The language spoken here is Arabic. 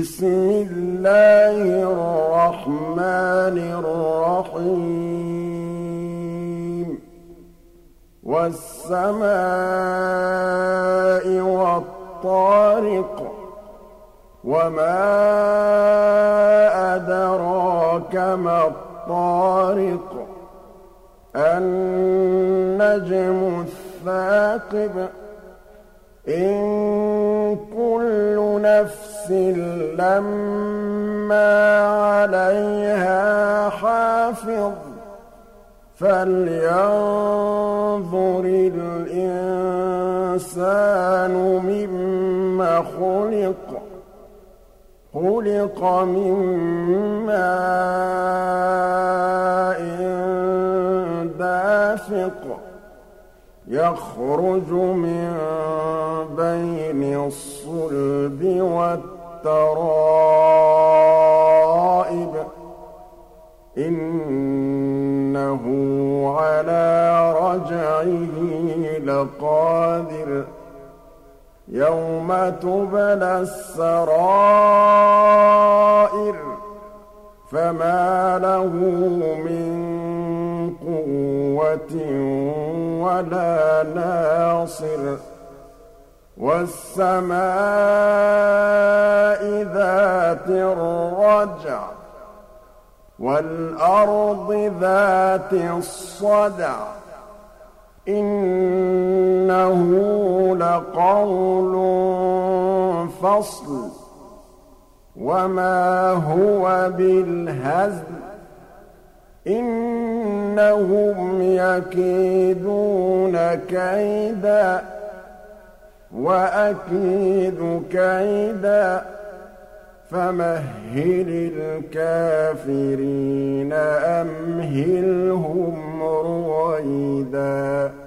بسم الله الرحمن الرحيم. والسماء والطارق وما أدراك ما الطارق. النجم الثاقب. إن كل نفس لما عليها حافظ. فلينظر الإنسان مما خلق خلق من ماء دافق يخرج من بين الصلب والترائب إنه على رجعه لقادر يوم تبلى السرائر فما له من قوة ولا ناصر والسماء ذات الرجع والأرض ذات الصدع إنه لقول فصل وما هو بالهزل إنهم يكيدون كيدا وأكيد كيدا فمهل الكافرين أمهلهم رويداً.